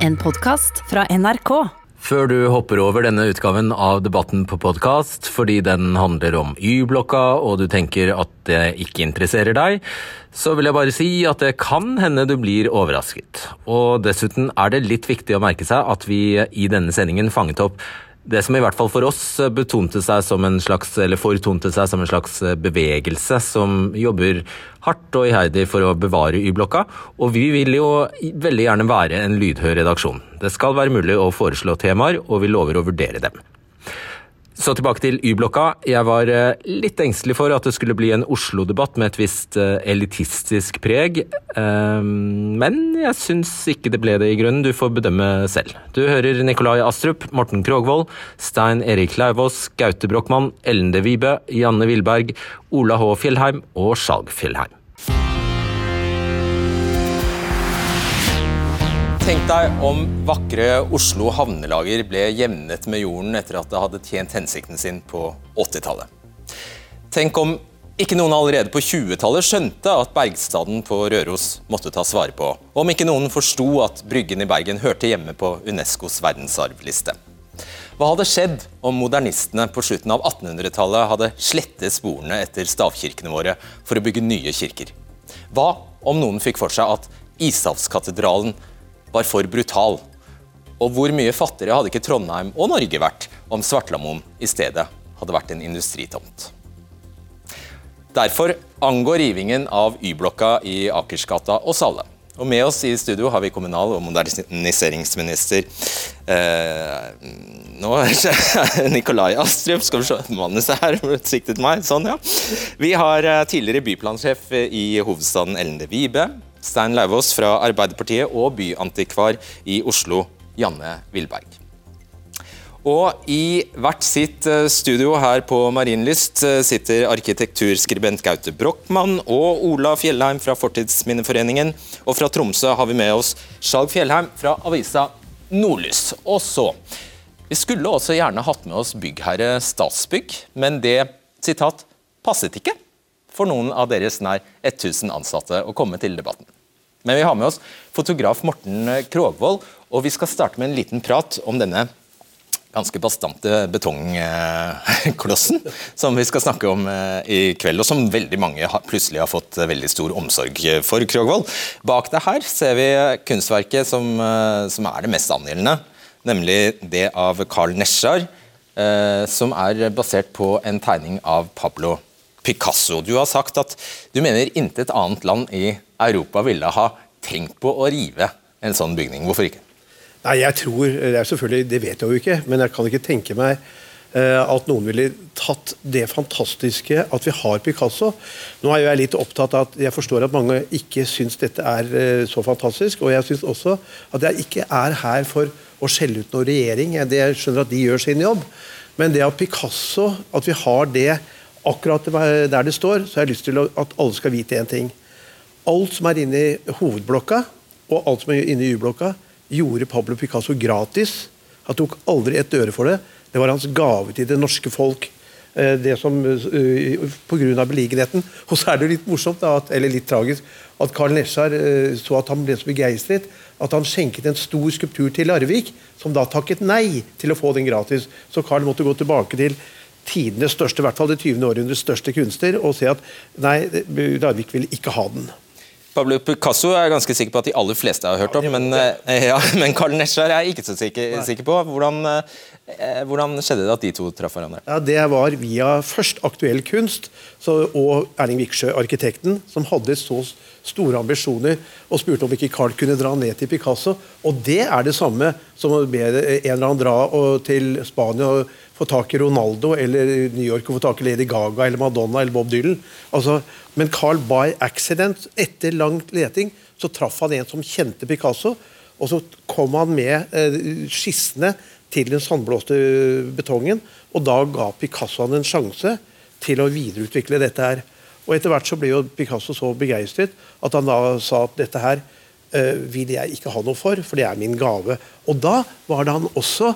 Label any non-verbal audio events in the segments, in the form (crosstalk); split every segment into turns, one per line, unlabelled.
En podkast fra NRK.
Før du hopper over denne utgaven av Debatten på podkast fordi den handler om Y-blokka og du tenker at det ikke interesserer deg, så vil jeg bare si at det kan hende du blir overrasket. Og dessuten er det litt viktig å merke seg at vi i denne sendingen fanget opp det som i hvert fall for oss betonte seg som en slags, eller fortonte seg som en slags bevegelse som jobber hardt og iherdig for å bevare Y-blokka, og vi vil jo veldig gjerne være en lydhør redaksjon. Det skal være mulig å foreslå temaer, og vi lover å vurdere dem. Så tilbake til Y-blokka. Jeg var eh, litt engstelig for at det skulle bli en Oslo-debatt med et visst eh, elitistisk preg, ehm, men jeg syns ikke det ble det i grunnen. Du får bedømme selv. Du hører Nikolai Astrup, Morten Krogvold, Stein Erik Lauvås, Gaute Brochmann, Ellen de Vibe, Janne Wilberg, Ola H. Fjellheim og Skjalg Fjellheim. Tenk deg om vakre Oslo havnelager ble jevnet med jorden etter at det hadde tjent hensikten sin på 80-tallet. Tenk om ikke noen allerede på 20-tallet skjønte at Bergstaden på Røros måtte tas vare på. Om ikke noen forsto at Bryggen i Bergen hørte hjemme på Unescos verdensarvliste. Hva hadde skjedd om modernistene på slutten av 1800-tallet hadde slettet sporene etter stavkirkene våre for å bygge nye kirker? Hva om noen fikk for seg at Ishavskatedralen var for brutal. Og hvor mye fattigere hadde ikke Trondheim og Norge vært om Svartlamoen i stedet hadde vært en industritomt. Derfor angår rivingen av Y-blokka i Akersgata oss alle. Og Med oss i studio har vi kommunal- og moderniseringsminister eh, nå (laughs) Nikolai Astrup. Skal vi se, manuset her siktet meg. Sånn, ja. Vi har eh, tidligere byplansjef i hovedstaden Ellen de Vibe. Stein Lauvås fra Arbeiderpartiet og byantikvar i Oslo, Janne Wilberg. Og i hvert sitt eh, studio her på Marienlyst eh, sitter arkitekturskribent Gaute Brochmann og Ola Fjellheim fra Fortidsminneforeningen. Og fra Tromsø har vi med oss Skjalg Fjellheim fra avisa Nordlys. Og så Vi skulle også gjerne hatt med oss byggherre Statsbygg, men det sitat passet ikke for noen av deres nær 1000 ansatte å komme til debatten. Men vi har med oss fotograf Morten Krogvold, og vi skal starte med en liten prat om denne ganske bastante betongklossen som vi skal snakke om eh, i kveld, og som veldig mange plutselig har fått veldig stor omsorg for. Krogvold. Bak deg her ser vi kunstverket som, eh, som er det mest angjeldende, nemlig det av Carl Nesjar, eh, som er basert på en tegning av Pablo Picasso. Du har sagt at du mener intet annet land i Europa ville ha tenkt på å rive en sånn bygning. Hvorfor ikke?
Nei, jeg tror, Det er selvfølgelig, det vet jeg jo ikke, men jeg kan ikke tenke meg uh, at noen ville tatt det fantastiske at vi har Picasso. Nå er jeg litt opptatt av at jeg forstår at mange ikke syns dette er uh, så fantastisk. Og jeg syns også at jeg ikke er her for å skjelle ut noen regjering. Jeg skjønner at de gjør sin jobb. Men det at Picasso, at vi har det akkurat der det står, så har jeg lyst til at alle skal vite én ting. Alt som er inne i hovedblokka, og alt som er inne i Y-blokka, gjorde Pablo Picasso gratis. Han tok aldri et øre for det. Det var hans gave til det norske folk. Eh, det som uh, Pga. beliggenheten. Og så er det litt morsomt, at, eller litt tragisk, at Carl Nesjar uh, så at han ble så begeistret at han skjenket en stor skulptur til Larvik, som da takket nei til å få den gratis. Så Carl måtte gå tilbake til tidenes største, i hvert fall det 20. århundrets største kunstner, og se at nei, Larvik vil ikke ha den.
Pablo Picasso er jeg ganske sikker på at de aller fleste har hørt om, men, eh, ja, men Carl (laughs) Nesjar er jeg ikke så sikker, sikker på. Hvordan, eh, hvordan, skjedde det at de to traff hverandre?
Ja, Det var via først Aktuell kunst så, og Erling Viksjø, arkitekten, som hadde så store ambisjoner og spurte om ikke Carl kunne dra ned til Picasso. Og det er det samme som å be en eller annen dra til Spania og få tak i Ronaldo, eller New York og få tak i Lady Gaga eller Madonna eller Bob Dylan. Altså, men Carl by accident, etter langt leting, så traff han en som kjente Picasso. Og så kom han med eh, skissene til den sandblåste betongen, og da ga Picasso han en sjanse til å videreutvikle dette her. Og Etter hvert så ble jo Picasso så begeistret at han da sa at dette her uh, vil jeg ikke ha noe for, for det er min gave. Og da var det han også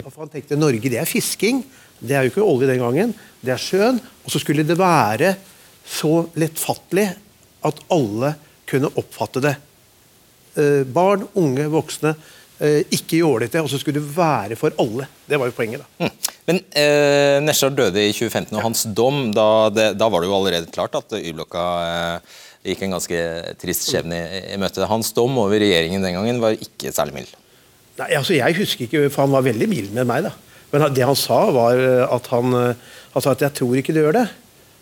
for Han tenkte Norge det er fisking. Det er jo ikke olje den gangen. Det er sjøen. Og så skulle det være så lettfattelig at alle kunne oppfatte det. eh, barn, unge, voksne eh, ikke jålete, og så skulle det være for alle. Det var jo poenget. da.
Mm. Men eh, Nesjar døde i 2015, og hans dom Da, det, da var det jo allerede klart at Y-blokka eh, gikk en ganske trist skjebne i, i møte. Hans dom over regjeringen den gangen var ikke særlig mild.
Nei, altså Jeg husker ikke, for han var veldig mild med meg. da. Men det han sa, var eh, at han, eh, han sa at 'jeg tror ikke du gjør det'.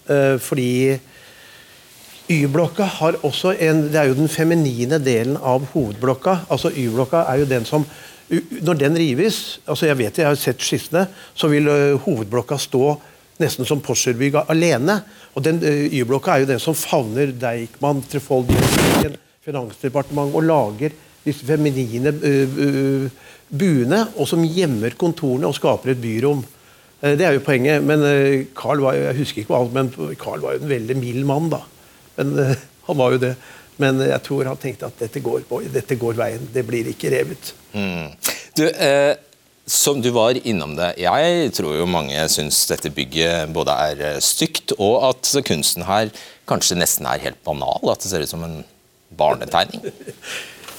Eh, fordi Y-blokka har også en Det er jo den feminine delen av hovedblokka. Altså Y-blokka er jo den som Når den rives altså Jeg vet jeg har sett skissene, så vil hovedblokka stå nesten som Porsgrunn alene. Og den Y-blokka er jo den som favner Deichman, Trefold, Finansdepartementet og lager disse feminine buene, og som gjemmer kontorene og skaper et byrom. Det er jo poenget. Men Carl var, jeg husker ikke alt, men Carl var jo en veldig mild mann. da. Men uh, han var jo det. Men jeg tror han tenkte at dette går, dette går veien. Det blir ikke revet.
Mm. Du, eh, som du var innom det. Jeg tror jo mange syns dette bygget både er eh, stygt, og at kunsten her kanskje nesten er helt banal. At det ser ut som en barnetegning. (laughs)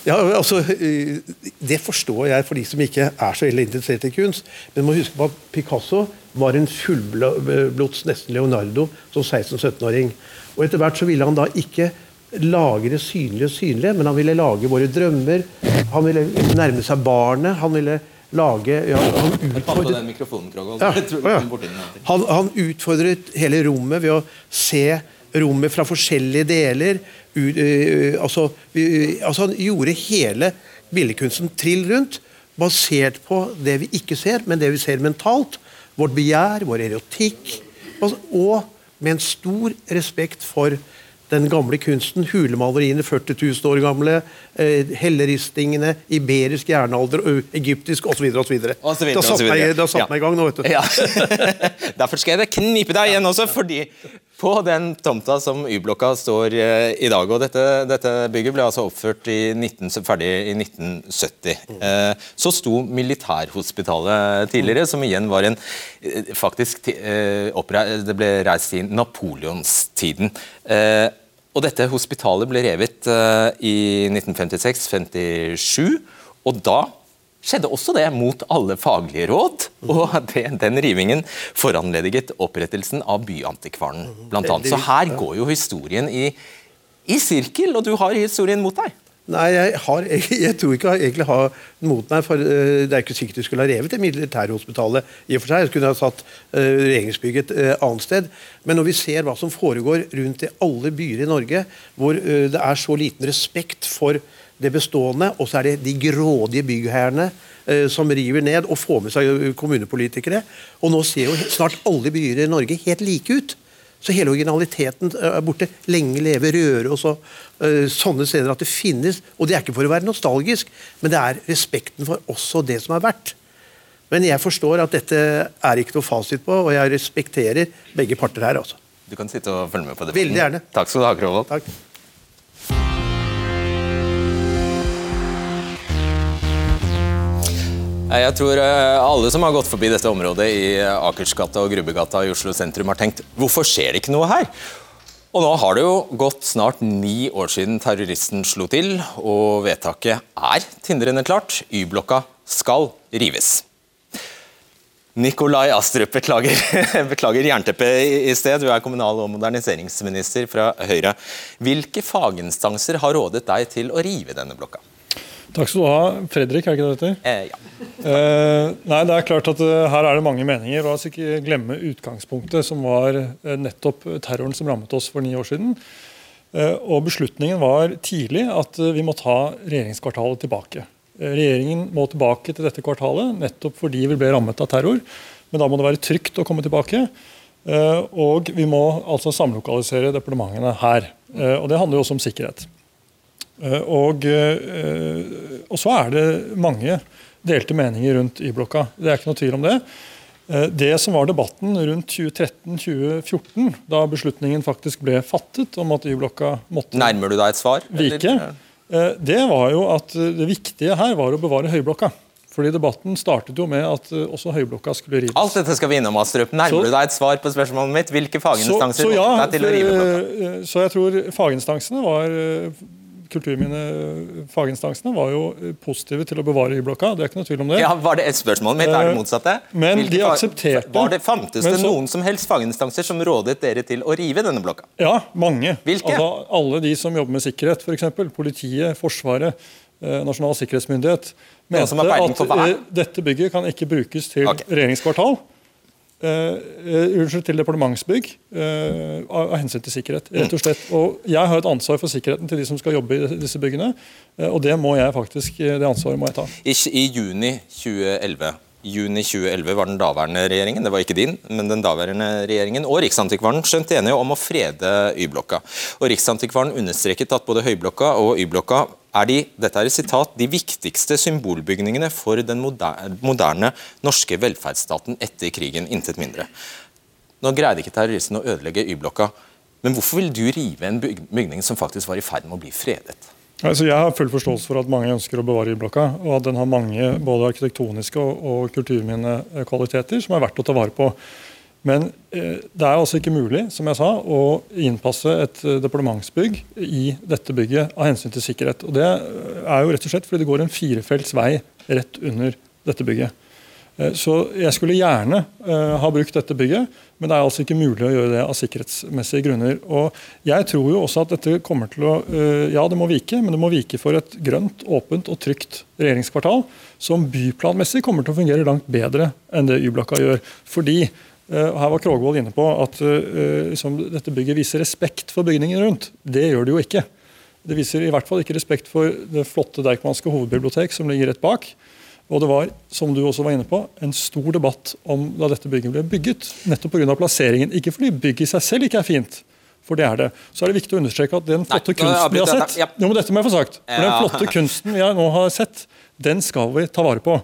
Ja, altså, eh, Det forstår jeg for de som ikke er så veldig interessert i kunst. Men må huske på at Picasso var en fullblods nesten Leonardo som 16-17-åring. Og Etter hvert så ville han da ikke lage det synlige synlige, men han ville lage våre drømmer. Han ville nærme seg barnet. Han ville lage ja, han,
utfordret,
ja, han, han, utfordret hele rommet ved å se rommet fra forskjellige deler. Uh, uh, altså, uh, altså, han gjorde hele billedkunsten trill rundt, basert på det vi ikke ser, men det vi ser mentalt. Vårt begjær, vår erotikk. Altså, og med en stor respekt for den gamle kunsten, hulemaleriene 40 000 år gamle, eh, helleristingene, iberisk jernalder, egyptisk osv. osv. Det har satt, meg, det har satt ja. meg i gang nå, vet du. Ja. (laughs)
Derfor skal jeg knipe deg igjen også, fordi på den tomta som Y-blokka står eh, i dag. og Dette, dette, bygget ble altså oppført i 19, ferdig i 1970. Eh, så sto Militærhospitalet tidligere, som igjen var en eh, faktisk Det ble reist i napoleonstiden. Og dette hospitalet ble revet i 1956-57, og da skjedde også det mot alle faglige råd. Og det, den rivingen foranlediget opprettelsen av Byantikvaren, blant annet. Så her går jo historien i, i sirkel, og du har historien mot deg.
Nei, jeg, har, (laughs) jeg, tror ikke jeg egentlig har mot meg. for uh, Det er ikke sikkert du skulle ha revet det militærhospitalet. i og for seg. Jeg skulle ha satt uh, regjeringsbygget et uh, annet sted. Men når vi ser hva som foregår rundt i alle byer i Norge, hvor det er så liten respekt for det bestående, og så er det de grådige byggherrene eh, som river ned og får med seg eh, kommunepolitikere. Og nå ser jo snart alle byer i Norge helt like ut. Så hele originaliteten eh, er borte. Lenge leve Røre og uh, sånne steder at det finnes. Og det er ikke for å være nostalgisk, men det er respekten for også det som er verdt. Men jeg forstår at dette er ikke noe fasit på, og jeg respekterer begge parter her. altså.
Du kan sitte og følge med på det.
Veldig gjerne.
Takk skal du ha, Krovold. Jeg tror eh, alle som har gått forbi dette området i eh, Akersgata og Grubbegata i Oslo sentrum, har tenkt hvorfor skjer det ikke noe her? Og nå har det jo gått snart ni år siden terroristen slo til, og vedtaket er tindrende klart. Y-blokka skal rives. Nikolai Astrup, beklager, (laughs) beklager jernteppet i sted. Du er kommunal- og moderniseringsminister fra Høyre. Hvilke faginstanser har rådet deg til å rive denne blokka?
Takk skal du ha. Fredrik, er ikke det dette?
Eh, ja.
Eh, nei, det er klart at uh, Her er det mange meninger. La oss ikke glemme utgangspunktet, som var uh, nettopp terroren som rammet oss for ni år siden. Uh, og Beslutningen var tidlig at vi må ta regjeringskvartalet tilbake. Regjeringen må tilbake til dette kvartalet nettopp fordi vi ble rammet av terror. Men da må det være trygt å komme tilbake. Og vi må altså samlokalisere departementene her. Og Det handler jo også om sikkerhet. Eh, og, eh, og, så er det mange delte meninger rundt Y-blokka. Det er ikke noe tvil om det. Eh, det som var debatten rundt 2013-2014, da beslutningen faktisk ble fattet om at Y-blokka måtte
Nærmer du deg et svar?
Vike, det var jo at det viktige her var å bevare Høyblokka. Fordi Debatten startet jo med at også Høyblokka skulle rives.
Alt dette skal vi innom, Astrup. Nærmer så, du deg et svar på spørsmålet mitt? Hvilke faginstanser
så, så ja,
til å rive blokka?
Så jeg tror faginstansene var Kulturminnefaginstansene var jo positive til å bevare Y-blokka. det er ikke noe tvil om det.
Ja, Var det et spørsmål mitt? Er det motsatte?
Men
Hvilke
de aksepterte-
Var det, fantes det
så-
noen som helst faginstanser som rådet dere til å rive denne blokka?
Ja, mange.
Hvilke?
Altså, alle de som jobber med sikkerhet, f.eks. Politiet, Forsvaret, eh, Nasjonal sikkerhetsmyndighet, mente at eh, dette bygget kan ikke brukes til
okay.
regjeringskvartal. Eh, eh, unnskyld, til departementsbygg eh, av, hensyn til sikkerhet. rett og slett. Og Jeg har et ansvar for sikkerheten til de som skal jobbe i disse byggene. og det må jeg faktisk, det ansvaret må jeg ta.
I, I juni 2011 juni 2011 var den daværende regjeringen, det var ikke din, men den daværende regjeringen og Riksantikvaren skjønt enige om å frede Y-blokka. Og Riksantikvaren understreket at både Høyblokka og Y-blokka er de, dette er et sitat, de viktigste symbolbygningene for den moderne, moderne norske velferdsstaten etter krigen, intet mindre. Nå greide ikke terroristene å ødelegge Y-blokka, men hvorfor vil du rive en bygning som faktisk var i ferd med å bli fredet?
Altså, jeg har full forståelse for at mange ønsker å bevare Y-blokka, og at den har mange både arkitektoniske og, og kulturminnekvaliteter som er verdt å ta vare på. Men eh, det er altså ikke mulig som jeg sa, å innpasse et eh, departementsbygg i dette bygget av hensyn til sikkerhet. Og Det eh, er jo rett og slett fordi det går en firefelts vei rett under dette bygget. Eh, Så jeg skulle gjerne eh, ha brukt dette bygget, men det er altså ikke mulig å gjøre det av sikkerhetsmessige grunner. Og jeg tror jo også at dette kommer til å eh, Ja, det må vike, men det må vike for et grønt, åpent og trygt regjeringskvartal som byplanmessig kommer til å fungere langt bedre enn det Y-blokka gjør. Fordi her var Krogvold inne på at liksom, dette bygget viser respekt for bygningen rundt. Det gjør det jo ikke. Det viser i hvert fall ikke respekt for det flotte Deichmanske hovedbibliotek som ligger rett bak. Og det var, som du også var inne på, en stor debatt om da dette bygget ble bygget. Nettopp pga. plasseringen. Ikke fordi bygget i seg selv ikke er fint, for det er det. Så er det viktig å understreke at den flotte
Nei,
kunsten vi har sett.
Ja.
Jo, men dette må jeg få sagt. For Den flotte kunsten vi nå har sett, den skal vi ta vare på.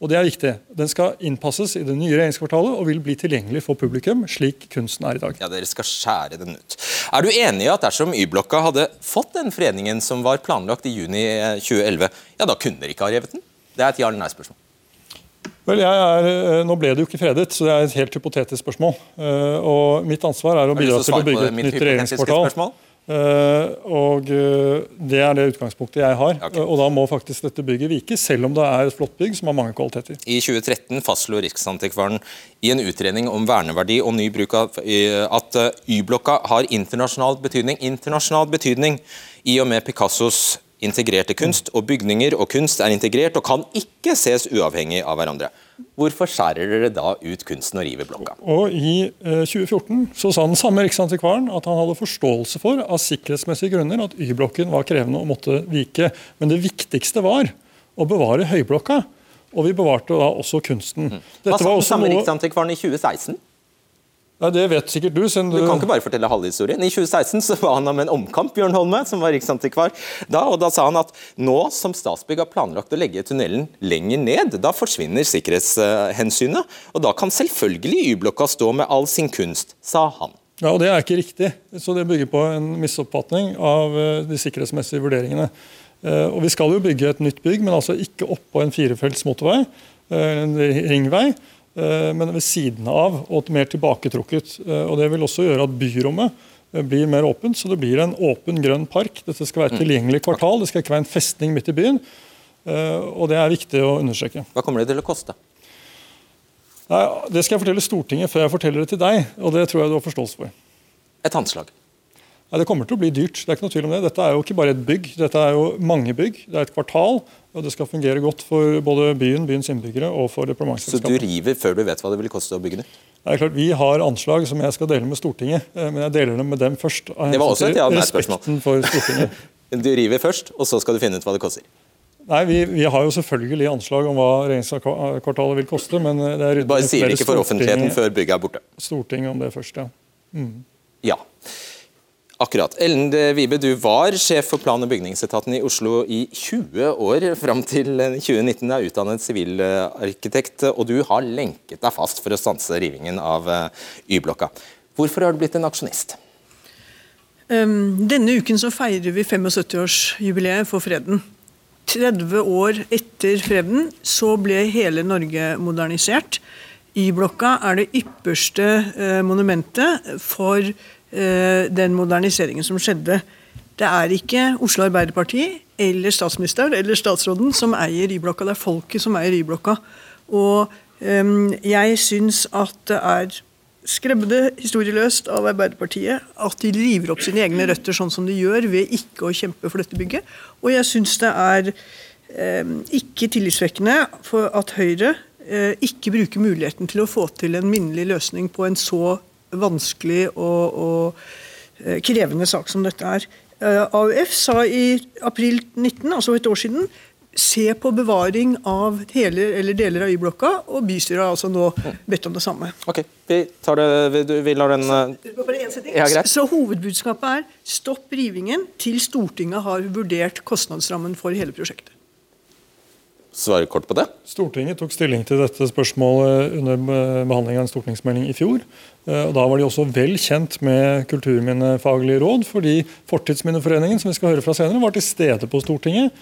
Og det er viktig. Den skal innpasses i det nye regjeringskvartalet og vil bli tilgjengelig for publikum, slik kunsten er i dag.
Ja, Dere skal skjære den ut. Er du enig i at dersom Y-blokka hadde fått den fredningen som var planlagt i juni eh, 2011, ja, da kunne dere ikke ha revet den? Det er et ja- eller nei-spørsmål.
Vel, er, eh, Nå ble det jo ikke fredet, så det er et helt hypotetisk spørsmål. Eh, Og Mitt ansvar er å bidra til
å
bygge et nytt regjeringskvartal. Eh, Og Det er det utgangspunktet jeg har.
Okay.
Og Da må faktisk dette bygget vike, selv om det er et flott bygg som har mange kvaliteter.
I 2013 fastslo Riksantikvaren i en utredning om verneverdi og ny bruk av at Y-blokka har internasjonal betydning, internasjonal betydning i og med Picassos integrerte kunst, og bygninger og kunst er integrert og kan ikke ses uavhengig av hverandre. Hvorfor skjærer dere da ut kunsten og river blokka?
Og I eh, 2014 så sa den samme riksantikvaren at han hadde forståelse for av sikkerhetsmessige grunner at Y-blokken var krevende og måtte vike. Men det viktigste var å bevare Høyblokka. Og vi bevarte da også kunsten.
Dette Hva sa den samme
noe
Riksantikvaren i 2016?
Nei, Det vet sikkert du. siden
Du kan ikke bare fortelle halve historien. I 2016 så var han om en omkamp, Bjørn Holme, som var riksantikvar da, og da sa han at nå som Statsbygg har planlagt å legge tunnelen lenger ned, da forsvinner sikkerhetshensynet, og da kan selvfølgelig Y-blokka stå med all sin kunst, sa han.
Ja, og Det er ikke riktig. Så Det bygger på en misoppfatning av eh, de sikkerhetsmessige vurderingene. Eh, Og Vi skal jo bygge et nytt bygg, men altså ikke oppå en firefelts motorvei, eh, en ringvei, men ved siden av og mer tilbaketrukket. Eh, Og Det vil også gjøre at byrommet eh, blir mer åpent, så det blir en åpen, grønn park. Dette skal være et tilgjengelig kvartal, det skal ikke være en festning midt i byen. Eh, Og Det er viktig å understreke.
Hva kommer det til å koste?
Nei, Det skal jeg fortelle Stortinget før jeg forteller det til deg, og det tror jeg du har forståelse for.
Et anslag.
Nei, Det kommer til å bli dyrt. det er ikke noe tvil om det. Dette er jo ikke bare et bygg, dette er jo mange bygg. Det er et kvartal, og det skal fungere godt for både byen, byens innbyggere og for
Så du river før du vet hva det vil koste å bygge det?
Det er klart, Vi har anslag som jeg skal dele med Stortinget, eh, men jeg deler dem med dem først. av
Det var også et ja-.
Respekten for Stortinget. (laughs)
Du river først, og så skal du finne ut hva det koster.
Nei, vi, vi har jo selvfølgelig anslag om hva regjeringskvartalet vil koste, men det er
Bare sier ikke for offentligheten før bygget er borte.
Stortinget om det først, ja.
Ja. Akkurat. Ellen Vibe, du var sjef for plan- og bygningsetaten i Oslo i 20 år, fram til 2019. Du er utdannet sivilarkitekt, og du har lenket deg fast for å stanse rivingen av eh, Y-blokka. Hvorfor har du blitt en aksjonist?
Um, denne uken så feirer vi 75-årsjubileet for freden. 30 år etter freden så ble hele Norge modernisert. Y-blokka er det ypperste eh, monumentet for eh, den moderniseringen som skjedde. Det er ikke Oslo Arbeiderparti eller statsministeren eller statsråden som eier Y-blokka, det er folket som eier Y-blokka. Og um, jeg syns at det er skremmende historieløst av Arbeiderpartiet at de river opp sine egne røtter sånn som de gjør ved ikke å kjempe for dette bygget. Og jeg syns det er eh, ikke tillitsvekkende for at Høyre eh, ikke bruker muligheten til å få til en minnelig løsning på en så vanskelig og, og eh, krevende sak som dette er. Eh, AUF sa i april 19, altså et år siden, se på bevaring av hele eller deler av Y-blokka, og bystyret har altså nå bedt om det samme.
Ok, vi, tar det, vi, vi lar den uh... ja,
Så hovedbudskapet er stopp rivingen til Stortinget har vurdert kostnadsrammen for hele prosjektet.
Svare kort på det.
Stortinget tok stilling til dette spørsmålet under behandling av en stortingsmelding i fjor. Eh, og Da var de også vel kjent med kulturminnefaglige råd, fordi Fortidsminneforeningen som vi skal høre fra senere, var til stede på Stortinget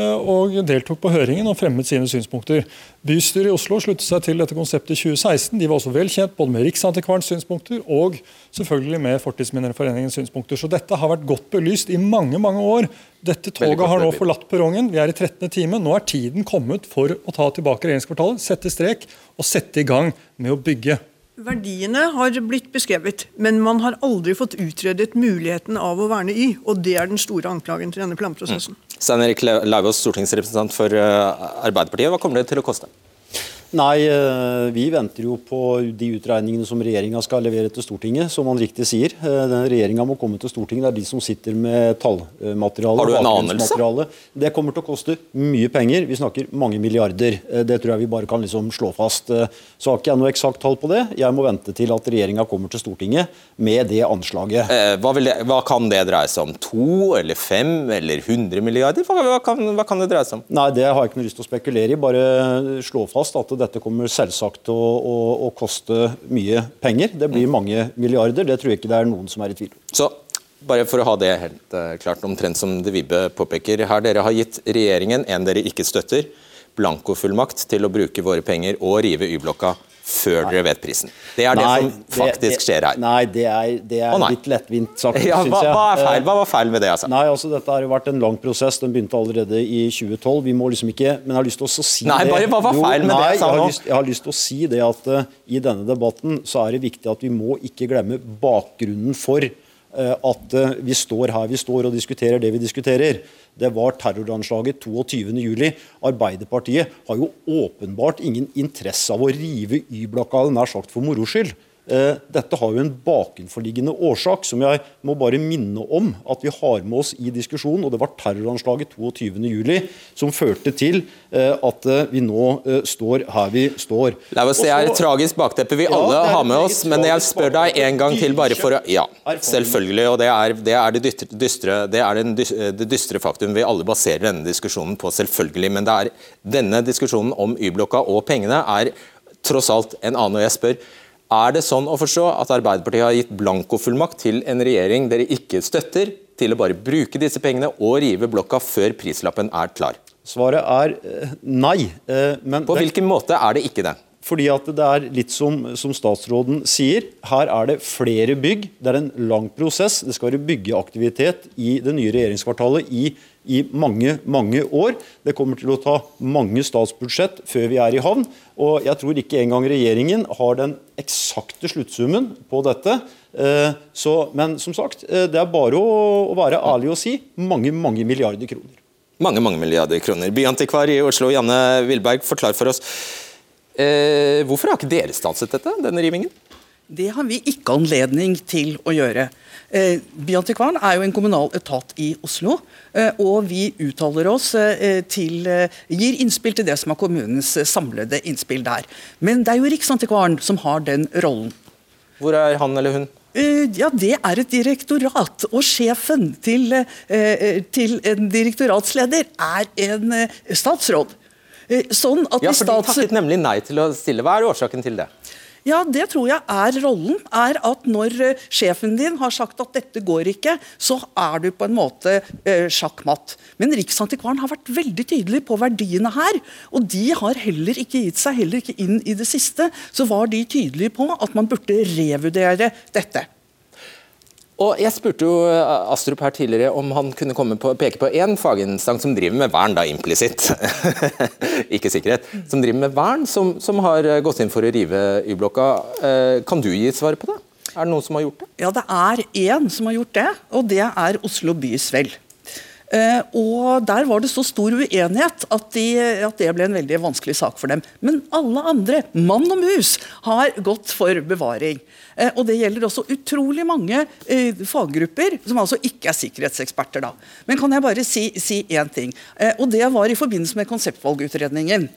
og deltok på høringen og fremmet sine synspunkter. Bystyret i Oslo sluttet seg til dette konseptet i 2016. De var også vel kjent både med Riksantikvarens synspunkter og selvfølgelig med Fortidsminneforeningens synspunkter. Så dette har vært godt belyst i mange mange år. Dette toget har nå forlatt perrongen. Vi er i 13. time. Nå er tiden kommet for å ta tilbake regjeringskvartalet, sette strek og sette i gang med å bygge.
Verdiene har blitt beskrevet, men man har aldri fått utredet muligheten av å verne Y. og Det er den store anklagen til denne planprosessen. Mm.
Stein Erik Lauvås, stortingsrepresentant for eh, Arbeiderpartiet. Hva kommer det til å koste?
Nei, eh, vi venter jo på de utregningene som regjeringa skal levere til Stortinget, som man riktig sier. Eh, regjeringa må komme til Stortinget, det er de som sitter med tallmateriale.
Har du en anelse?
Det kommer til å koste mye penger. Vi snakker mange milliarder. Eh, det tror jeg vi bare kan liksom slå fast. Så har ikke jeg noe eksakt tall på det. Jeg må vente til at regjeringa kommer til Stortinget med det anslaget.
Hva, det, hva, kan det dreie seg om? To eller fem eller 100 milliarder? Hva, hva, kan, hva kan det dreie seg om?
Nei, Det har jeg ikke noe lyst til å spekulere i. Bare slå fast at det dette kommer selvsagt til å, å, å, koste mye penger. Det blir mm. mange milliarder. Det tror jeg ikke det er noen som er i tvil om.
Så bare for å ha det helt uh, klart, omtrent som De Vibbe påpeker her, dere har gitt regjeringen en dere ikke støtter, blankofullmakt til å bruke våre penger og rive Y-blokka før dere vet prisen. Det er nei, det som faktisk det, skjer her.
Nei, det er, det er oh, litt lettvint sagt, (laughs)
ja, hva, jeg. Hva, er feil? hva var feil med det? Altså?
Nei, altså Dette har jo vært en lang prosess. Den begynte allerede i 2012. Vi må liksom ikke Men jeg har lyst til å si
nei, det. Bare, hva var feil med
nei,
det?
Jeg har, lyst, jeg har lyst til å si det at uh, i denne debatten så er det viktig at vi må ikke glemme bakgrunnen for uh, at uh, vi står her vi står og diskuterer det vi diskuterer det var terroranslaget 22.07. Arbeiderpartiet har jo åpenbart ingen interesse av å rive Y-blokka nær sagt for moro skyld. Eh, dette har jo en bakenforliggende årsak som jeg må bare minne om at vi har med oss i diskusjonen. og Det var terroranslaget 22.07 som førte til eh, at eh, vi nå står her vi står.
La oss si Det er et tragisk bakteppe vi ja, alle har med oss, men jeg spør deg en gang til bare for å Ja, selvfølgelig. og Det er det, er det dystre, det, er det dystre faktum vi alle baserer denne diskusjonen på, selvfølgelig. Men det er denne diskusjonen om Y-blokka og pengene er tross alt en annen. og jeg spør er det sånn å forstå at Arbeiderpartiet har gitt blankofullmakt til en regjering dere ikke støtter, til å bare bruke disse pengene og rive blokka før prislappen er klar?
Svaret er eh, nei.
Eh, men På hvilken måte er det ikke det?
Fordi at det er litt som, som, statsråden sier. Her er det flere bygg. Det er en lang prosess. Det skal være byggeaktivitet i det nye regjeringskvartalet i i mange mange år. Det kommer til å ta mange statsbudsjett før vi er i havn. Og jeg tror ikke engang regjeringen har den eksakte sluttsummen på dette. Eh, så, men som sagt, eh, det er bare å være ærlig og si mange, mange milliarder kroner.
Mange, mange milliarder kroner. Byantikvar i Oslo, Janne Wilberg, forklar for oss. Eh, hvorfor har ikke dere stanset dette, denne rivingen?
Det har vi ikke anledning til å gjøre. Eh, Byantikvaren er jo en kommunal etat i Oslo, eh, og vi uttaler oss eh, til Gir innspill til det som er kommunens samlede innspill der. Men det er jo Riksantikvaren som har den rollen.
Hvor er han eller hun?
Ja, Det er et direktorat. Og sjefen til, til en direktoratsleder er en statsråd.
Sånn ja, for De takket nemlig nei til å stille. Hva er årsaken til det?
Ja, det tror jeg er rollen. er At når uh, sjefen din har sagt at dette går ikke, så er du på en måte eh, sjakkmatt. Men Riksantikvaren har vært veldig tydelig på verdiene her. Og de har heller ikke gitt seg heller ikke inn i det siste. Så var de tydelige på at man burde revurdere dette.
Og jeg spurte jo eh, Astrup her tidligere om han kunne på, peke på én faginstans som driver med vern, da implisitt, (laughs) ikke sikkerhet, som driver med vern, som, som har eh, gått inn for å rive Y-blokka. Eh, kan du gi svar på det? Er det noen som har gjort det?
Ja, det er én som har gjort det, og det er Oslo bys vel. Uh, og Der var det så stor uenighet at, de, at, det ble en veldig vanskelig sak for dem. Men alle andre, mann og mus, har gått for bevaring. Uh, og Det gjelder også utrolig mange uh, faggrupper som altså ikke er sikkerhetseksperter. da. Men kan jeg bare si én ting? og Det var i forbindelse med konseptvalgutredningen.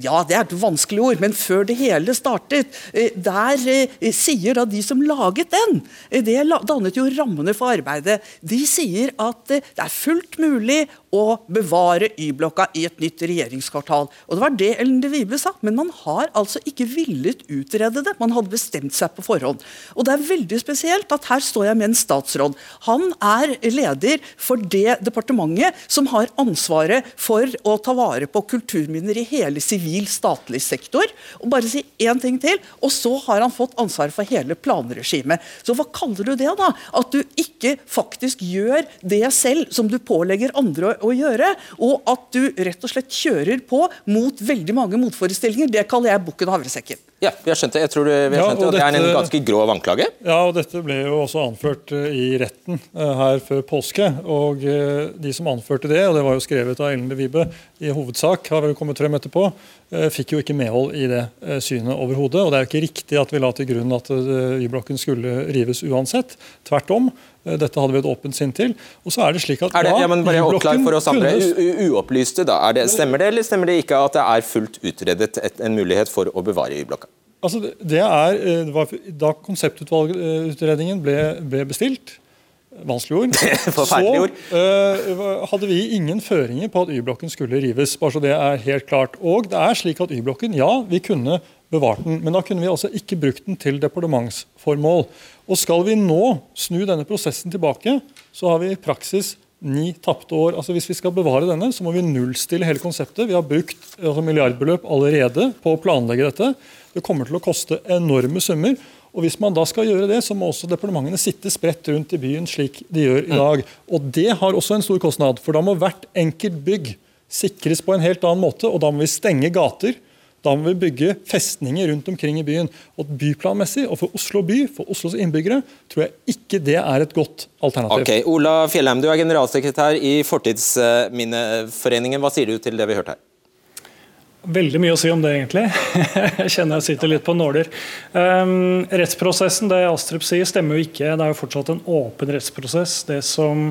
ja, Det er et vanskelig ord, men før det hele startet, der sier da de som laget den Det dannet jo rammene for arbeidet. De sier at det er fullt fullt mulig å bevare Y-blokka i et nytt regjeringskvartal. Og Det var det Ellen de Vibe sa, men man har altså ikke villet utrede det. Man hadde bestemt seg på forhånd. Og Det er veldig spesielt at her står jeg med en statsråd. Han er leder for det departementet som har ansvaret for å ta vare på kulturminner i hele sivil statlig sektor. Og bare si én ting til, og så har han fått ansvaret for hele planregimet. Så hva kaller du det, da? At du ikke faktisk gjør det selv som du pålegger andre å gjøre, og at du rett og slett kjører på mot veldig mange motforestillinger. Det kaller jeg bukken og havresekken.
Ja, vi har skjønt det. Jeg tror du vi har skjønt ja, det, det er en ganske grov anklage.
Ja, og dette ble jo også anført eh, i retten eh, her før påske. Og eh, de som anførte det, og det var jo skrevet av Ellen de Vibe i hovedsak, har vel kommet frem etterpå, fikk jo ikke medhold i det synet overhodet. Og det er jo ikke riktig at vi la til grunn at Y-blokken skulle rives uansett. Tvert om. Dette hadde vi et åpent sinn til. Og så er det slik at
er det, ja, men bare oppklar for oss andre, Uopplyste, da. Det, stemmer det, eller stemmer det ikke at det er fullt utredet et, en mulighet for å bevare Y-blokka?
Altså, det er, eh, det var, da konseptutvalgutredningen ble, ble bestilt, vanskelig ord, (laughs) så uh, hadde vi ingen føringer på at Y-blokken skulle rives. bare så det er helt klart. Og det er slik at Y-blokken, ja, vi kunne bevart den, men da kunne vi altså ikke brukt den til departementsformål. Og skal vi nå snu denne prosessen tilbake, så har vi i praksis ni tapte år. Altså Hvis vi skal bevare denne, så må vi nullstille hele konseptet. Vi har brukt altså milliardbeløp allerede på å planlegge dette. Det kommer til å koste enorme summer. Og Hvis man da skal gjøre det, så må også departementene sitte spredt rundt i byen slik de gjør i dag. Og Det har også en stor kostnad, for da må hvert enkelt bygg sikres på en helt annen måte. og Da må vi stenge gater da må vi bygge festninger rundt omkring i byen. Og Byplanmessig, og for Oslo by, for Oslos innbyggere, tror jeg ikke det er et godt alternativ.
Ok, Ola Fjellheim, du er generalsekretær i Fortidsminneforeningen. Hva sier du til det vi hørte her?
Veldig mye å si om det, egentlig. (laughs) Jeg kjenner jeg sitter litt på nåler. Um, rettsprosessen, det Astrup sier, stemmer jo ikke. Det er jo fortsatt en åpen rettsprosess. Det som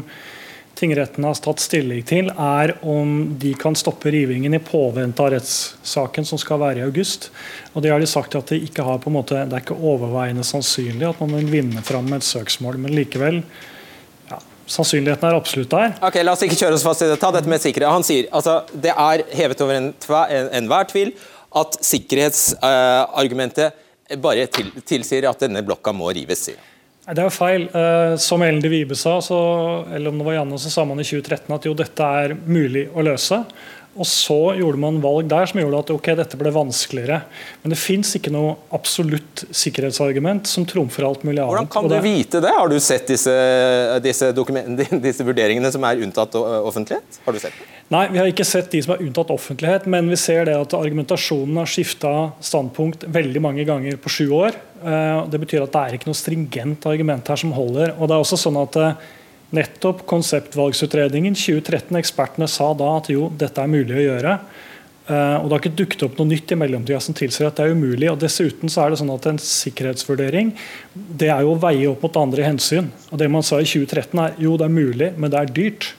tingretten har tatt stilling til, er om de kan stoppe rivingen i påvente av rettssaken som skal være i august. Og Det har de sagt at de ikke har på en måte, det er ikke overveiende sannsynlig at man vil vinne fram med et søksmål. Men likevel, ja, sannsynligheten er absolutt der.
Ok, La oss ikke kjøre oss fast i det. Ta dette med sikkerhet. Han sier altså, det er hevet over enhver en, en tvil at sikkerhetsargumentet uh, bare til, tilsier at denne blokka må rives. sier
det er jo feil. Eh, som Ellen de Vibe sa, så, eller om det var Janne, så sa man i 2013 at jo, dette er mulig å løse. Og så gjorde man valg der som gjorde at ok, dette ble vanskeligere. Men det fins ikke noe absolutt sikkerhetsargument som trumfer alt mulig annet.
Hvordan kan du vite det? Har du sett disse, disse, (laughs) disse, vurderingene som er unntatt offentlighet? Har du sett det?
Nei, vi har ikke sett de som er unntatt offentlighet, men vi ser det at argumentasjonen har skifta standpunkt veldig mange ganger på sju år. Eh, det betyr at det er ikke noe stringent argument her som holder. Og det er også sånn at eh, Nettopp konseptvalgsutredningen 2013. Ekspertene sa da at jo, dette er mulig å gjøre. Uh, og Det har ikke dukket opp noe nytt i mellomtida som tilsier at det er umulig. og Dessuten så er det sånn at en sikkerhetsvurdering det er jo å veie opp mot andre hensyn. Og Det man sa i 2013 er jo det er mulig, men det er dyrt.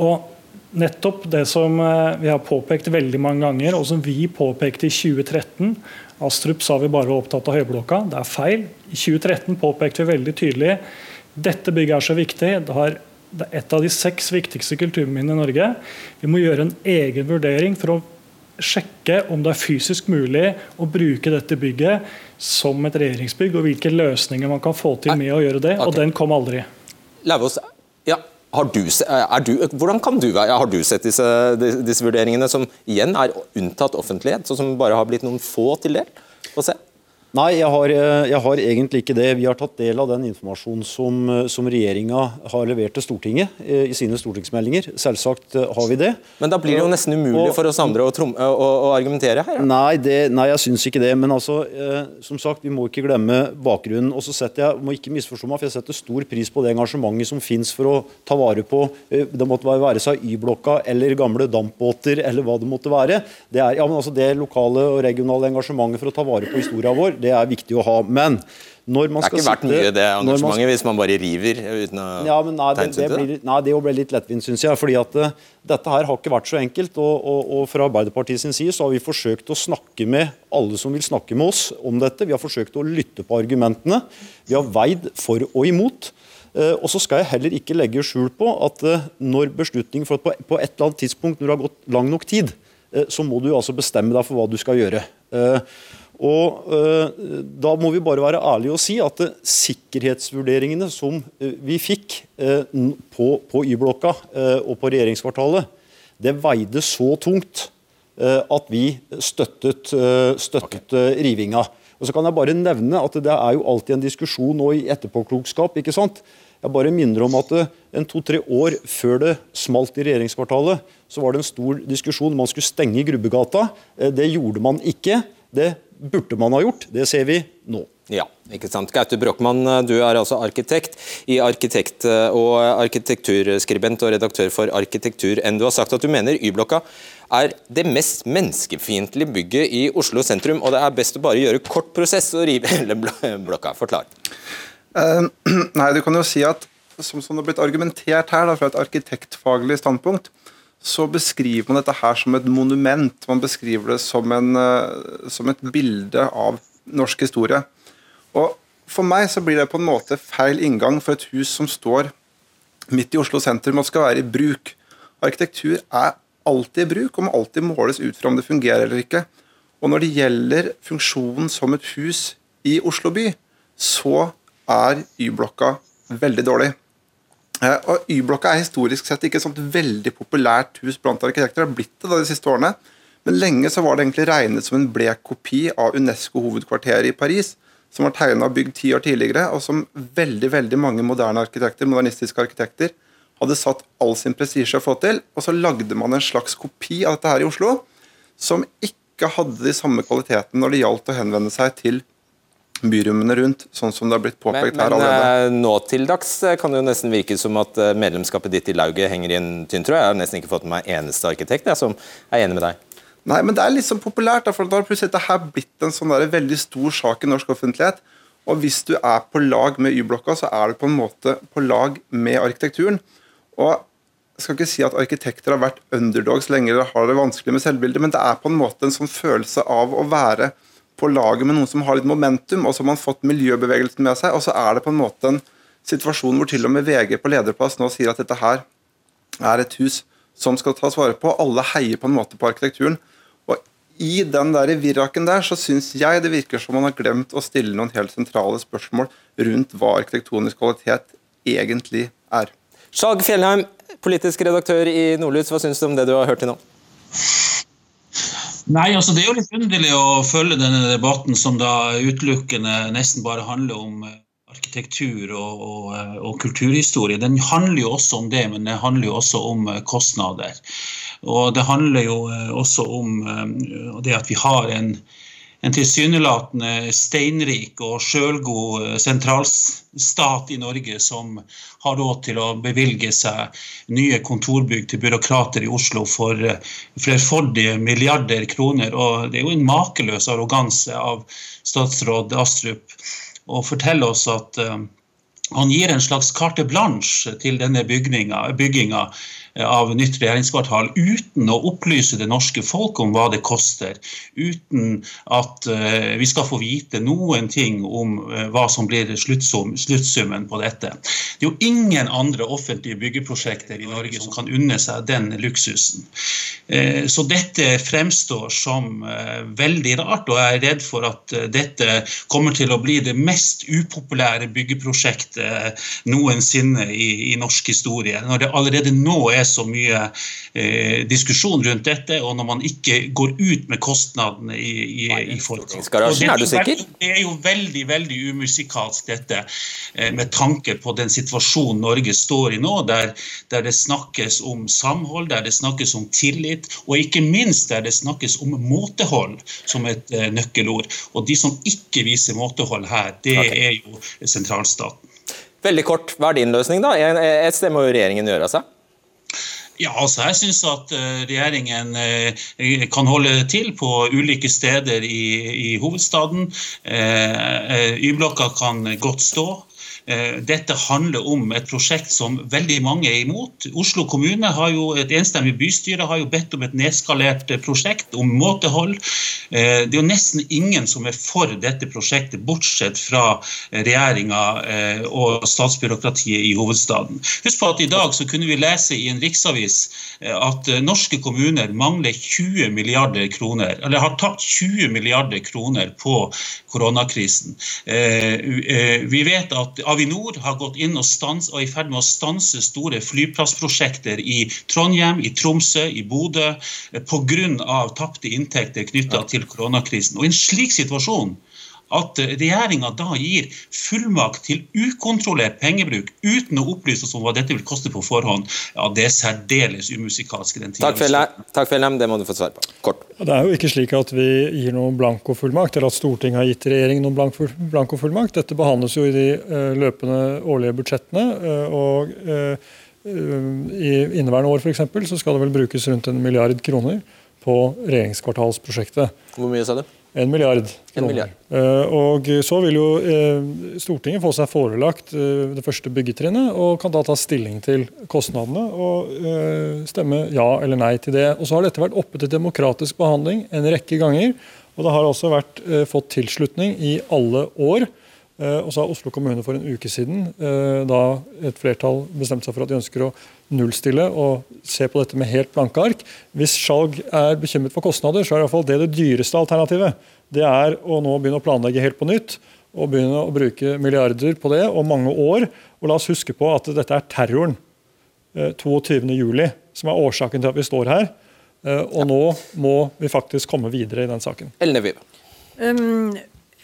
Og nettopp det som uh, vi har påpekt veldig mange ganger, og som vi påpekte i 2013 Astrup sa vi bare var opptatt av Høyblokka. Det er feil. I 2013 påpekte vi veldig tydelig dette bygget er så viktig. Det, har, det er et av de seks viktigste kulturminnene i Norge. Vi må gjøre en egen vurdering for å sjekke om det er fysisk mulig å bruke dette bygget som et regjeringsbygg, og hvilke løsninger man kan få til med å gjøre det. Og den kom aldri.
Lavås, ja, har du, du, hvordan kan du være, Har du sett disse, disse, vurderingene, som igjen er unntatt offentlighet, og som bare har blitt noen få til del? Få se.
Nei, jeg har, eh, jeg har, egentlig ikke det. Vi har tatt del av den informasjonen som, eh, som regjeringa har levert til Stortinget eh, i sine stortingsmeldinger. Selvsagt har vi det.
Men da blir det jo nesten umulig for oss andre å, trom, å, å argumentere her?
Nei, det, nei, jeg syns ikke det. Men altså, eh, som sagt, vi må ikke glemme bakgrunnen. Og så setter jeg, må ikke misforstå meg, for jeg setter stor pris på det engasjementet som finnes for å ta vare på eh, Det måtte være seg Y-blokka eller gamle dampbåter eller hva det måtte være. Det er ja, men altså det lokale og regionale engasjementet for å ta vare på historia vår det er viktig å ha. Men når man skal sitte...
det er ikke verdt mye det engasjementet man, hvis man bare river uten å
ja, men nei, det, det, blir, nei, det ble litt lettvint, syns jeg. fordi at uh, Dette her har ikke vært så enkelt. Og, og, og Fra Arbeiderpartiet sin side så har vi forsøkt å snakke med alle som vil snakke med oss om dette. Vi har forsøkt å lytte på argumentene. Vi har veid for og imot. Uh, og så skal jeg heller ikke legge skjul på at uh, når beslutningen for at på, på, et eller annet tidspunkt når det har gått lang nok tid, så må du altså bestemme deg for hva du skal gjøre. Og eh, Da må vi bare være ærlige og si at eh, sikkerhetsvurderingene som eh, vi fikk på, på Y-blokka og på regjeringskvartalet, det veide så tungt at vi støttet, støttet rivinga. Og så kan jeg bare nevne at Det er jo alltid en diskusjon nå i etterpåklokskap. ikke sant? Jeg bare minner om at en to-tre år før det smalt i regjeringskvartalet, så var det en stor diskusjon om man skulle stenge Grubbegata. Det gjorde man ikke. Det burde man ha gjort. Det ser vi nå.
Ja, ikke sant. Gaute Brochmann, du er altså arkitekt i Arkitekt og arkitekturskribent og redaktør for Arkitektur enn Du har sagt at du mener Y-blokka er det mest menneskefiendtlige bygget i Oslo sentrum, og det er best å bare gjøre kort prosess og rive (laughs) hele blokka. Forklar.
Uh, (clears throat) nei, du kan jo si at som, som det har blitt argumentert her da, fra et arkitektfaglig standpunkt, så beskriver man dette her som et monument. Man beskriver det som, en, eh, som et bilde av norsk historie. Og For meg så blir det på en måte feil inngang for et hus som står midt i Oslo sentrum og skal være i bruk. Arkitektur er alltid i bruk og må alltid måles ut fra om det fungerer eller ikke. Og når det gjelder funksjonen som et hus i Oslo by, så er Y-blokka veldig dårlig. Eh, og Y-blokka er historisk sett ikke et sånt veldig populært hus blant arkitekter. Det har blitt det da de siste årene. Men lenge så var det egentlig regnet som en blek kopi av Unesco-hovedkvarteret i Paris, som var tegna og bygd ti år tidligere, og som veldig veldig mange moderne arkitekter, modernistiske arkitekter hadde satt all sin prestisje å få til. Og så lagde man en slags kopi av dette her i Oslo, som ikke hadde de samme kvalitetene når det gjaldt å henvende seg til byrommene rundt, sånn som det har blitt påpekt men, her allerede.
Men nå til dags eh, kan det jo nesten virke som at eh, medlemskapet ditt i lauget henger i en tynn tråd. Jeg har nesten ikke fått med meg eneste arkitekt jeg, som er enig med deg.
Nei, men det er litt sånn populært. Da, for da har plutselig dette her blitt en sånn der, veldig stor sak i norsk offentlighet. Og hvis du er på lag med Y-blokka, så er du på en måte på lag med arkitekturen. Og jeg skal ikke si at arkitekter har vært underdogs lenge eller har det vanskelig med selvbildet, men det er på en måte en sånn følelse av å være på laget med noen som har litt momentum, og så har man fått miljøbevegelsen med seg. Og så er det på en måte en situasjon hvor til og med VG på lederplass nå sier at dette her er et hus som skal tas vare på. Alle heier på en måte på arkitekturen. Og i den der virraken der så syns jeg det virker som man har glemt å stille noen helt sentrale spørsmål rundt hva arkitektonisk kvalitet egentlig er.
Skjalg Fjellheim, politisk redaktør i Nordlys, hva syns du om det du har hørt til nå?
Nei, altså Det er jo litt underlig å følge denne debatten som da utelukkende nesten bare handler om eh, arkitektur og, og, eh, og, kulturhistorie. Den handler jo også om det, men det handler jo også om eh, kostnader. Og det handler jo også om det at vi har en en tilsynelatende steinrik og sjølgod eh, sentralstat i Norge som har råd til å bevilge seg nye kontorbygg til byråkrater i Oslo for eh, flerfoldige milliarder kroner. Og det er jo en makeløs arroganse av statsråd Astrup å fortelle oss at uh, han gir en slags carte blanche til denne bygginga av nytt regjeringskvartal uten å opplyse det norske folk om hva det koster. Uten at uh, vi skal få vite noen ting om uh, hva som blir sluttsum, sluttsummen på dette. Det er jo ingen andre offentlige byggeprosjekter i Norge som kan unne seg den luksusen. Uh, så dette fremstår som veldig rart, og jeg er redd for at dette kommer til å bli det mest upopulære byggeprosjektet noensinne i, i norsk historie. Når det allerede nå er så mye eh, diskusjon rundt dette, og når man ikke går ut med kostnadene i, i, i forkant.
Stortingsgarasjen, er?
Det er jo veldig veldig umusikalsk dette, eh, med tanke på den situasjonen Norge står i nå, der, der det snakkes om samhold, der det snakkes om tillit, og ikke minst der det snakkes om måtehold som et eh, nøkkelord. Og de som ikke viser måtehold her, det er jo sentralstaten.
Veldig kort, hva er din løsning, da? Et sted må jo regjeringen gjøre seg.
Ja, altså Jeg syns at uh, regjeringen uh, kan holde til på ulike steder i, i hovedstaden. Uh, Y-blokka kan godt stå. Eh, dette handler om et prosjekt som veldig mange er imot. Oslo kommune har jo, et enstemmig bystyre har jo bedt om et nedskalert eh, prosjekt om måtehold. Eh, det er jo nesten ingen som er for dette prosjektet, bortsett fra regjeringa og statsbyråkratiet i hovedstaden. Husk på at I dag så kunne vi lese i en riksavis at norske kommuner mangler 20 milliarder kroner, eller har tapt 20 milliarder kroner på koronakrisen. Vi vet at Avinor har gått inn og, stans, og er i ferd med å stanse store flyplassprosjekter i Trondheim, i Tromsø, i Bodø eh, pga. tapte inntekter knytta til koronakrisen. Og I en slik situasjon at regjeringa da gir fullmakt til ukontrollert pengebruk uten å opplyse oss om hva dette vil koste på forhånd, ja, det er særdeles umusikalsk. den tiden.
Takk for Fellem, det må du få svar på. Kort.
Det er jo ikke slik at vi gir noen blankofullmakt, eller at Stortinget har gitt regjeringen noen blankofullmakt. Dette behandles jo i de uh, løpende årlige budsjettene. Uh, og uh, i inneværende år for eksempel, så skal det vel brukes rundt en milliard kroner på regjeringskvartalsprosjektet.
Hvor mye sa du?
En milliard.
En milliard.
Uh, og så vil jo uh, Stortinget få seg forelagt uh, det første byggetrinnet, og kan da ta stilling til kostnadene og stemme ja eller nei til det. Og Så har dette vært oppe til demokratisk behandling en rekke ganger. Og det har også vært, fått tilslutning i alle år. Og så har Oslo kommune for en uke siden da et flertall bestemte seg for at de ønsker å nullstille og se på dette med helt blanke ark. Hvis Skjalg er bekymret for kostnader, så er det i hvert fall det det dyreste alternativet det er å nå begynne å planlegge helt på nytt og begynne å bruke milliarder på det og mange år. Og la oss huske på at dette er terroren 22.07 eh, som er årsaken til at vi står her. Eh, og nå må vi faktisk komme videre i den saken.
Ellen Vive. Um,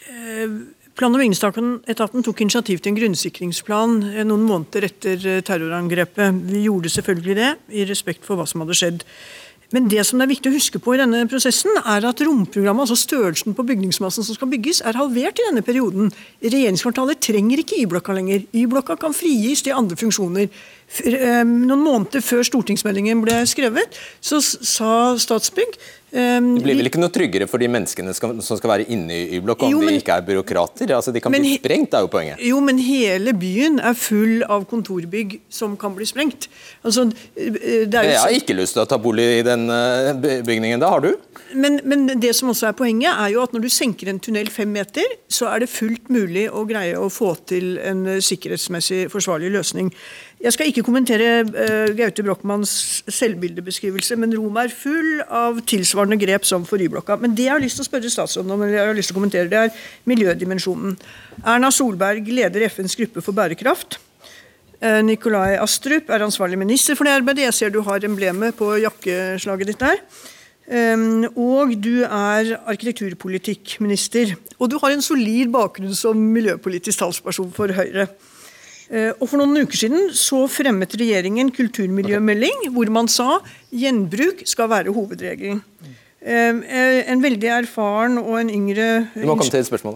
uh, Plan- og bygningsetaten tok initiativ til en grunnsikringsplan noen måneder etter terrorangrepet. Vi gjorde selvfølgelig det, i respekt for hva som hadde skjedd. Men det som det er viktig å huske på i denne prosessen, er at romprogrammet, altså størrelsen på bygningsmassen som skal bygges, er halvert i denne perioden. Regjeringskvartalet trenger ikke Y-blokka lenger. Y-blokka kan frigis til andre funksjoner. Noen måneder før stortingsmeldingen ble skrevet, så sa Statsbygg
det blir vel ikke noe tryggere for de menneskene som skal være inne i Y-blokk, om jo, men, de ikke er byråkrater? Altså, de kan men, bli sprengt, er jo poenget.
Jo, men hele byen er full av kontorbygg som kan bli sprengt. Altså,
det er jo... Jeg har ikke lyst til å ta bolig i den eh, bygningen, da har du?
Men, men, det som også er poenget, er jo at når du senker en tunnel fem meter, så er det fullt mulig å greie å få til en eh, sikkerhetsmessig forsvarlig løsning. Jeg skal ikke kommentere Gaute Brochmanns selvbildebeskrivelse, men Rom er full av tilsvarende grep som for Y-blokka. Men det jeg har lyst til å spørre statsråden om, eller jeg har lyst til å kommentere, det er miljødimensjonen. Erna Solberg leder FNs gruppe for bærekraft. Uh, Nikolai Astrup er ansvarlig minister for det arbeidet. Jeg ser du har emblemet på jakkeslaget ditt der. Um, og du er arkitekturpolitikkminister. Og du har en solid bakgrunn som miljøpolitisk talsperson for Høyre. Eh, og For noen uker siden så fremmet regjeringen kulturmiljømelding hvor man sa gjenbruk skal være hovedregelen. Eh, en veldig erfaren og en yngre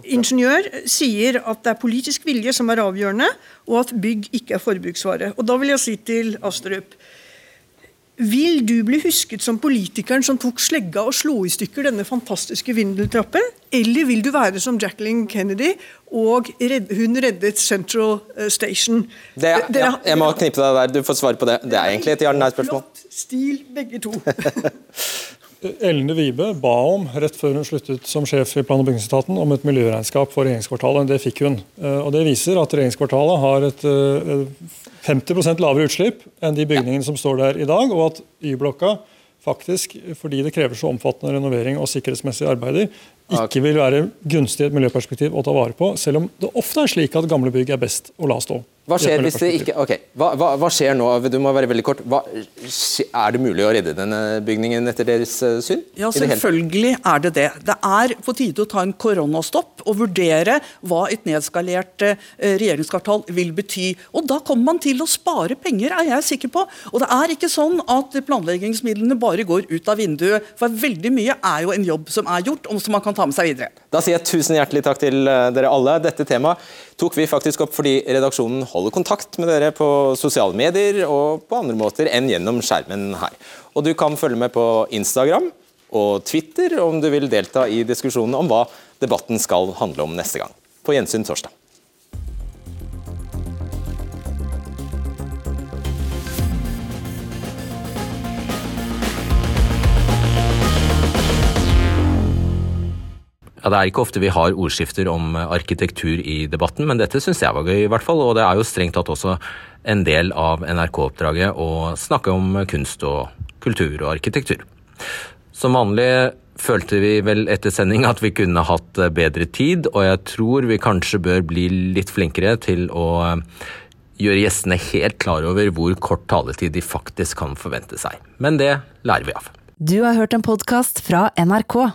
ingeniør sier at det er politisk vilje som er avgjørende, og at bygg ikke er forbruksvare. Og Da vil jeg si til Astrup vil du bli husket som politikeren som tok slegga og slo i stykker denne fantastiske vindeltrappen? Eller vil du være som Jacqueline Kennedy og redd, hun reddet Central eh, Station?
Det, ja, jeg må knippe deg der, du får svare på det. Det er egentlig et ja-nei-spørsmål.
Stil, begge to. (laughs)
Ellen Vibe ba om, rett før hun sluttet som sjef i plan- og bygningsetaten, om et miljøregnskap for regjeringskvartalet. Det fikk hun. Eh, og Det viser at regjeringskvartalet har et 50 eh, lavere utslipp enn de bygningene som står der i dag, og at Y-blokka faktisk, fordi det krever så omfattende renovering og sikkerhetsmessige arbeider, ikke vil være gunstig i et miljøperspektiv å ta vare på, selv om det ofte er slik at gamle bygg er best å la stå.
Hva skjer hvis det ikke Ok, hva, hva, hva, skjer nå? Du må være veldig kort. Hva, er det mulig å redde denne bygningen etter deres uh, syn?
Ja, selvfølgelig er det det. Det er på tide å ta en koronastopp og vurdere hva et nedskalert uh, regjeringskvartal vil bety. Og Da kommer man til å spare penger, er jeg sikker på. Og det er ikke sånn at planleggingsmidlene bare går ut av vinduet. For veldig mye er jo en jobb som er gjort, og som man kan ta med seg videre.
Da sier jeg tusen hjertelig takk til uh, dere alle. Dette temaet tok vi faktisk opp fordi redaksjonen holder kontakt med dere på sosiale medier og på andre måter enn gjennom skjermen her. Og du kan følge med på Instagram og Twitter om du vil delta i diskusjonen om hva debatten skal handle om neste gang. På gjensyn torsdag. Ja, Det er ikke ofte vi har ordskifter om arkitektur i debatten, men dette syns jeg var gøy, i hvert fall. Og det er jo strengt tatt også en del av NRK-oppdraget å snakke om kunst og kultur og arkitektur. Som vanlig følte vi vel etter sending at vi kunne hatt bedre tid, og jeg tror vi kanskje bør bli litt flinkere til å gjøre gjestene helt klar over hvor kort taletid de faktisk kan forvente seg. Men det lærer vi av.
Du har hørt en podkast fra NRK.